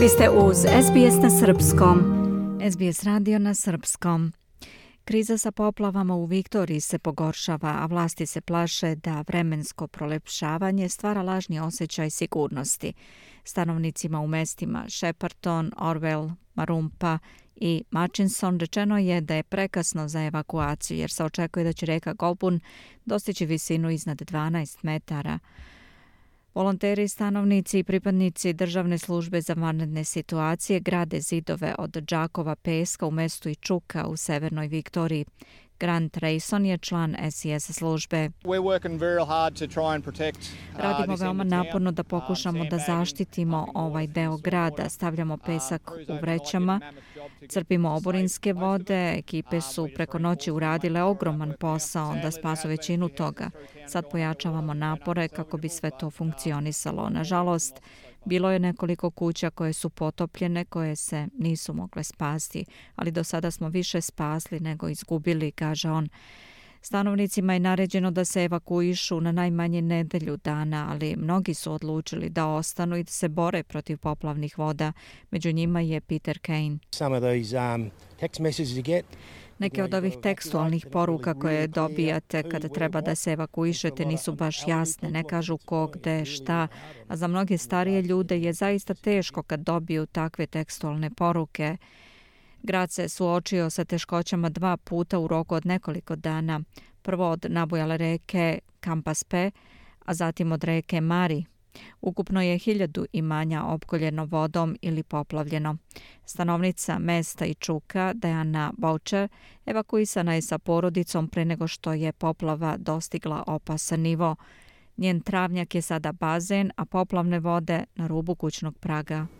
Vi ste uz SBS na Srpskom. SBS radio na Srpskom. Kriza sa poplavama u Viktoriji se pogoršava, a vlasti se plaše da vremensko prolepšavanje stvara lažni osjećaj sigurnosti. Stanovnicima u mestima Shepparton, Orwell, Marumpa i Murchison rečeno je da je prekasno za evakuaciju jer se očekuje da će reka Golbun dostići visinu iznad 12 metara. Volonteri, stanovnici i pripadnici državne službe za vanredne situacije grade zidove od džakova peska u mestu Ičuka u severnoj Viktoriji. Grant Rayson je član SES službe. Radimo veoma naporno da pokušamo da zaštitimo ovaj deo grada. Stavljamo pesak u vrećama, crpimo oborinske vode, ekipe su preko noći uradile ogroman posao da spasu većinu toga. Sad pojačavamo napore kako bi sve to funkcionisalo. Nažalost, Bilo je nekoliko kuća koje su potopljene, koje se nisu mogle spasti, ali do sada smo više spasli nego izgubili, kaže on. Stanovnicima je naređeno da se evakuišu na najmanje nedelju dana, ali mnogi su odlučili da ostanu i da se bore protiv poplavnih voda. Među njima je Peter Kane. Some of those um, text messages you get Neke od ovih tekstualnih poruka koje dobijate kada treba da se evakuišete nisu baš jasne, ne kažu ko, gde, šta, a za mnoge starije ljude je zaista teško kad dobiju takve tekstualne poruke. Grad se suočio sa teškoćama dva puta u roku od nekoliko dana. Prvo od nabujale reke Kampaspe, a zatim od reke Mari, Ukupno je hiljadu imanja opkoljeno vodom ili poplavljeno. Stanovnica mesta i čuka, Dejana Boucher, evakuisana je sa porodicom pre nego što je poplava dostigla opasan nivo. Njen travnjak je sada bazen, a poplavne vode na rubu kućnog praga.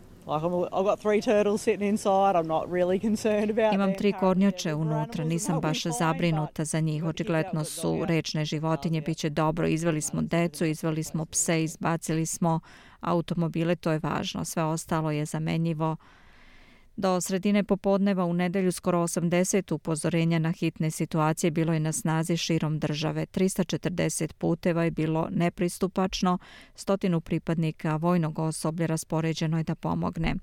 Imam tri kornjače unutra, nisam baš zabrinuta za njih. Očigledno su rečne životinje, bit će dobro. Izveli smo decu, izveli smo pse, izbacili smo automobile, to je važno. Sve ostalo je zamenjivo. Do sredine popodneva u nedelju skoro 80 upozorenja na hitne situacije bilo je na snazi širom države. 340 puteva je bilo nepristupačno, stotinu pripadnika vojnog osoblja raspoređeno je da pomogne.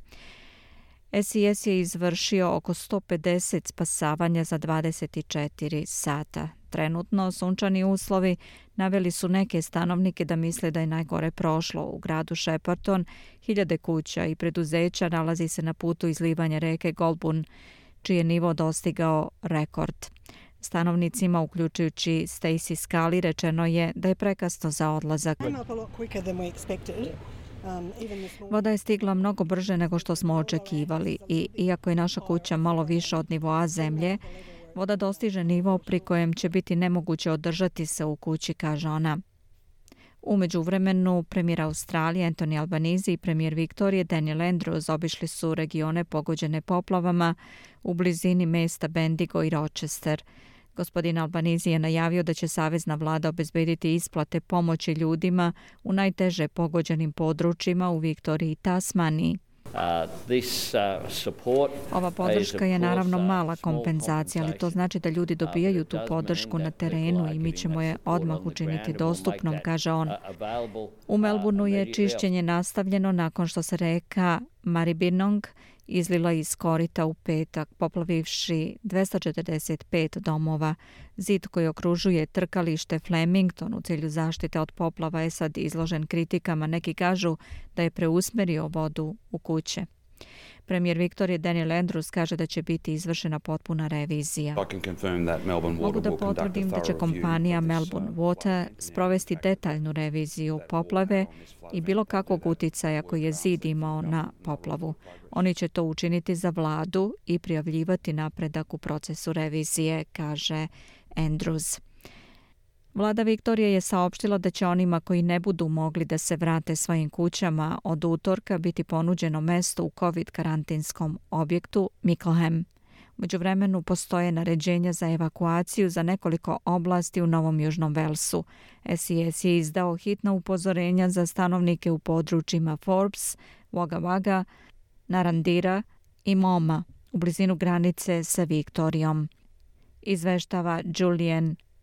SIS je izvršio oko 150 spasavanja za 24 sata. Trenutno sunčani uslovi naveli su neke stanovnike da misle da je najgore prošlo. U gradu Shepparton hiljade kuća i preduzeća nalazi se na putu izlivanja reke Golbun, čiji je nivo dostigao rekord. Stanovnicima, uključujući Stacy Scully, rečeno je da je prekasno za odlazak. Voda je stigla mnogo brže nego što smo očekivali i iako je naša kuća malo više od nivoa zemlje, voda dostiže nivo pri kojem će biti nemoguće održati se u kući, kaže ona. Umeđu vremenu, premijer Australije Anthony Albanese i premijer Viktorije Daniel Andrews obišli su regione pogođene poplavama u blizini mesta Bendigo i Rochester. Gospodin Albanese je najavio da će Savezna vlada obezbediti isplate pomoći ljudima u najteže pogođenim područjima u Viktoriji i Tasmaniji. Uh, Ova podrška je naravno mala kompenzacija, ali to znači da ljudi dobijaju tu podršku na terenu i mi ćemo je odmah učiniti dostupnom, kaže on. U Melbourneu je čišćenje nastavljeno nakon što se reka Maribinong izlila iz korita u petak, poplavivši 245 domova. Zid koji okružuje trkalište Flemington u cilju zaštite od poplava je sad izložen kritikama. Neki kažu da je preusmerio vodu u kuće. Premijer Viktorije Daniel Andrews kaže da će biti izvršena potpuna revizija. Mogu da potvrdim da će kompanija Melbourne Water sprovesti detaljnu reviziju poplave i bilo kakvog uticaja koji je zid imao na poplavu. Oni će to učiniti za vladu i prijavljivati napredak u procesu revizije, kaže Andrews. Vlada Viktorije je saopštila da će onima koji ne budu mogli da se vrate svojim kućama od utorka biti ponuđeno mesto u COVID karantinskom objektu Mickleham. Među vremenu postoje naređenja za evakuaciju za nekoliko oblasti u Novom Južnom Velsu. SIS je izdao hitna upozorenja za stanovnike u područjima Forbes, Wagga Wagga, Narandira i Moma u blizinu granice sa Viktorijom. Izveštava Julian